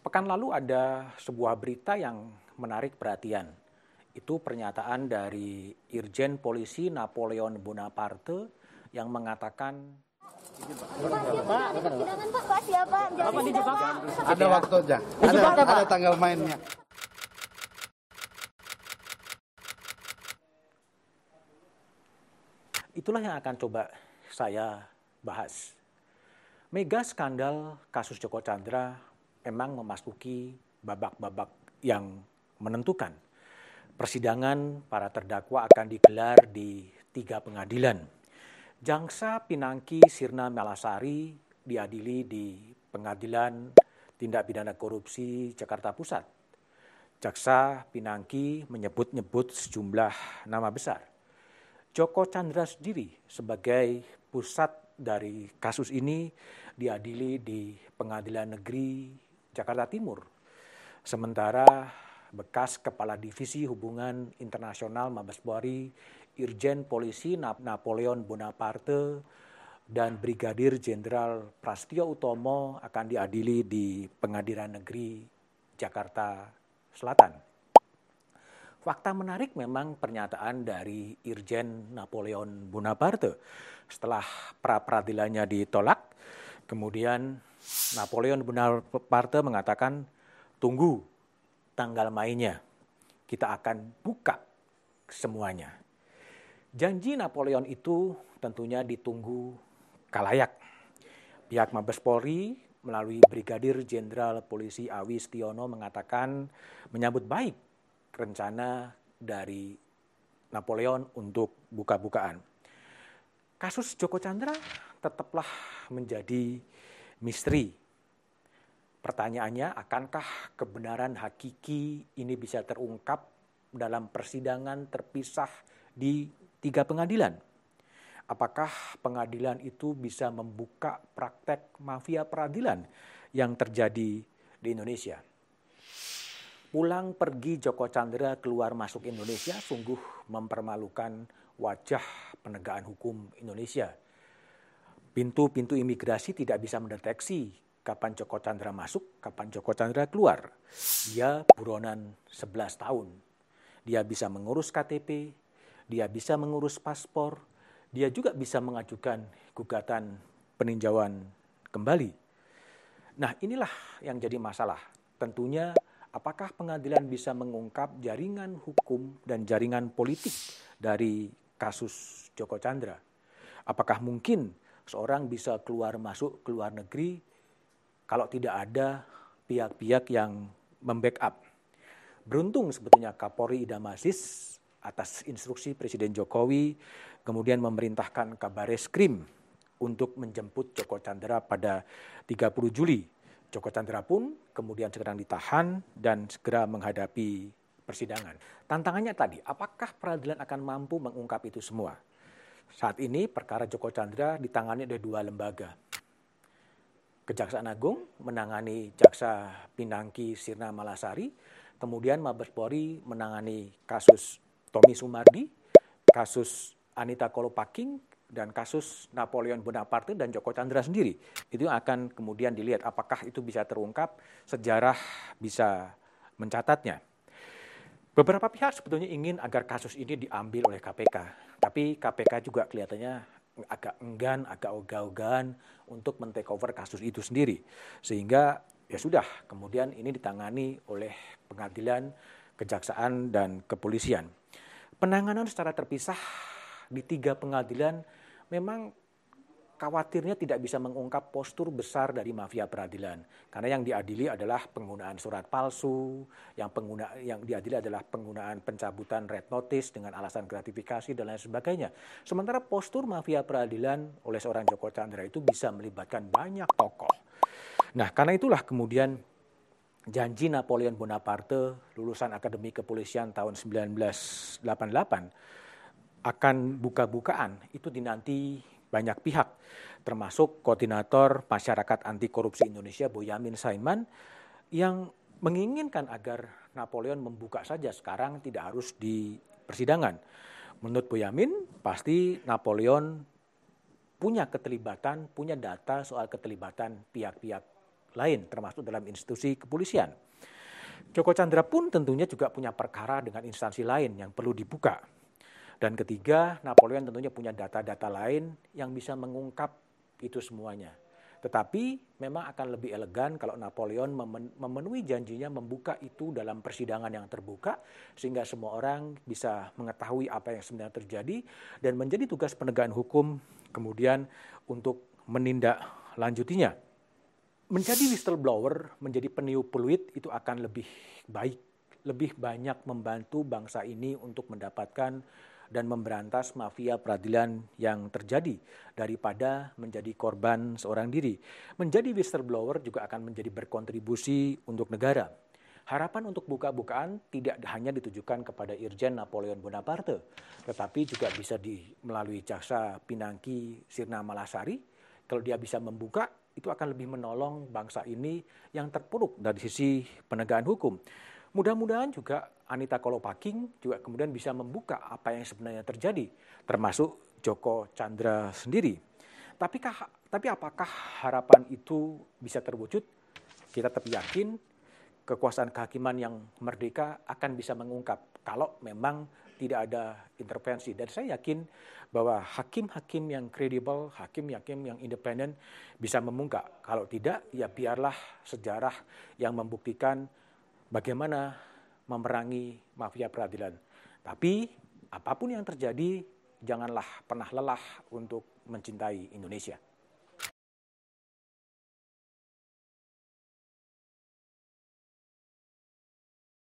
Pekan lalu ada sebuah berita yang menarik perhatian. Itu pernyataan dari Irjen Polisi Napoleon Bonaparte yang mengatakan Pak, silakan Pak, Pak siapa? Bapak dijebak. Ada waktunya, ada, ada tanggal mainnya. Itulah yang akan coba saya bahas. Mega skandal kasus Joko Chandra memang memasuki babak-babak yang menentukan. Persidangan para terdakwa akan digelar di tiga pengadilan. Jangsa Pinangki Sirna Malasari diadili di Pengadilan Tindak Pidana Korupsi Jakarta Pusat. Jaksa Pinangki menyebut-nyebut sejumlah nama besar. Joko Chandra sendiri sebagai pusat dari kasus ini diadili di Pengadilan Negeri Jakarta Timur. Sementara bekas Kepala Divisi Hubungan Internasional Mabes Polri Irjen Polisi Napoleon Bonaparte dan Brigadir Jenderal Prastio Utomo akan diadili di Pengadilan Negeri Jakarta Selatan. Fakta menarik memang pernyataan dari Irjen Napoleon Bonaparte. Setelah pra peradilannya ditolak, kemudian Napoleon Bonaparte mengatakan, tunggu tanggal mainnya, kita akan buka semuanya. Janji Napoleon itu tentunya ditunggu kalayak. Pihak Mabes Polri melalui Brigadir Jenderal Polisi Awi Stiono mengatakan menyambut baik rencana dari Napoleon untuk buka-bukaan. Kasus Joko Chandra tetaplah menjadi misteri. Pertanyaannya, akankah kebenaran hakiki ini bisa terungkap dalam persidangan terpisah di tiga pengadilan? Apakah pengadilan itu bisa membuka praktek mafia peradilan yang terjadi di Indonesia? Pulang pergi Joko Chandra keluar masuk Indonesia sungguh mempermalukan wajah penegakan hukum Indonesia. Pintu-pintu imigrasi tidak bisa mendeteksi kapan Joko Chandra masuk, kapan Joko Chandra keluar. Dia buronan 11 tahun. Dia bisa mengurus KTP, dia bisa mengurus paspor, dia juga bisa mengajukan gugatan peninjauan kembali. Nah inilah yang jadi masalah. Tentunya apakah pengadilan bisa mengungkap jaringan hukum dan jaringan politik dari kasus Joko Chandra? Apakah mungkin seorang bisa keluar masuk ke luar negeri kalau tidak ada pihak-pihak yang membackup? Beruntung sebetulnya Kapolri Idam Aziz atas instruksi Presiden Jokowi kemudian memerintahkan Kabar Eskrim untuk menjemput Joko Chandra pada 30 Juli Joko Chandra pun kemudian segera ditahan dan segera menghadapi persidangan. Tantangannya tadi, apakah peradilan akan mampu mengungkap itu semua? Saat ini perkara Joko Chandra ditangani oleh dua lembaga. Kejaksaan Agung menangani Jaksa Pinangki Sirna Malasari, kemudian Mabes Polri menangani kasus Tommy Sumardi, kasus Anita Kolopaking, dan kasus Napoleon Bonaparte dan Joko Chandra sendiri. Itu akan kemudian dilihat apakah itu bisa terungkap, sejarah bisa mencatatnya. Beberapa pihak sebetulnya ingin agar kasus ini diambil oleh KPK, tapi KPK juga kelihatannya agak enggan, agak ogah-ogahan untuk men-takeover kasus itu sendiri. Sehingga ya sudah, kemudian ini ditangani oleh pengadilan, kejaksaan, dan kepolisian. Penanganan secara terpisah di tiga pengadilan memang khawatirnya tidak bisa mengungkap postur besar dari mafia peradilan karena yang diadili adalah penggunaan surat palsu, yang pengguna yang diadili adalah penggunaan pencabutan red notice dengan alasan gratifikasi dan lain sebagainya. Sementara postur mafia peradilan oleh seorang Joko Chandra itu bisa melibatkan banyak tokoh. Nah, karena itulah kemudian janji Napoleon Bonaparte lulusan Akademi Kepolisian tahun 1988 akan buka-bukaan itu dinanti banyak pihak termasuk koordinator masyarakat anti korupsi Indonesia Boyamin Saiman yang menginginkan agar Napoleon membuka saja sekarang tidak harus di persidangan. Menurut Boyamin pasti Napoleon punya keterlibatan, punya data soal keterlibatan pihak-pihak lain, termasuk dalam institusi kepolisian. Joko Chandra pun tentunya juga punya perkara dengan instansi lain yang perlu dibuka. Dan ketiga, Napoleon tentunya punya data-data lain yang bisa mengungkap itu semuanya. Tetapi memang akan lebih elegan kalau Napoleon memenuhi janjinya membuka itu dalam persidangan yang terbuka sehingga semua orang bisa mengetahui apa yang sebenarnya terjadi dan menjadi tugas penegakan hukum kemudian untuk menindaklanjutinya. Menjadi whistleblower, menjadi peniup peluit itu akan lebih baik, lebih banyak membantu bangsa ini untuk mendapatkan dan memberantas mafia peradilan yang terjadi daripada menjadi korban seorang diri. Menjadi whistleblower juga akan menjadi berkontribusi untuk negara. Harapan untuk buka-bukaan tidak hanya ditujukan kepada Irjen Napoleon Bonaparte, tetapi juga bisa di, melalui jaksa Pinangki Sirna Malasari. Kalau dia bisa membuka, itu akan lebih menolong bangsa ini yang terpuruk dari sisi penegakan hukum. Mudah-mudahan juga Anita Kolopaking juga kemudian bisa membuka apa yang sebenarnya terjadi, termasuk Joko Chandra sendiri. Tapi, kah, tapi apakah harapan itu bisa terwujud? Kita tetap yakin kekuasaan kehakiman yang merdeka akan bisa mengungkap kalau memang tidak ada intervensi. Dan saya yakin bahwa hakim-hakim yang kredibel, hakim-hakim yang independen bisa mengungkap. Kalau tidak, ya biarlah sejarah yang membuktikan bagaimana memerangi mafia peradilan. Tapi apa pun yang terjadi, janganlah pernah lelah untuk mencintai Indonesia.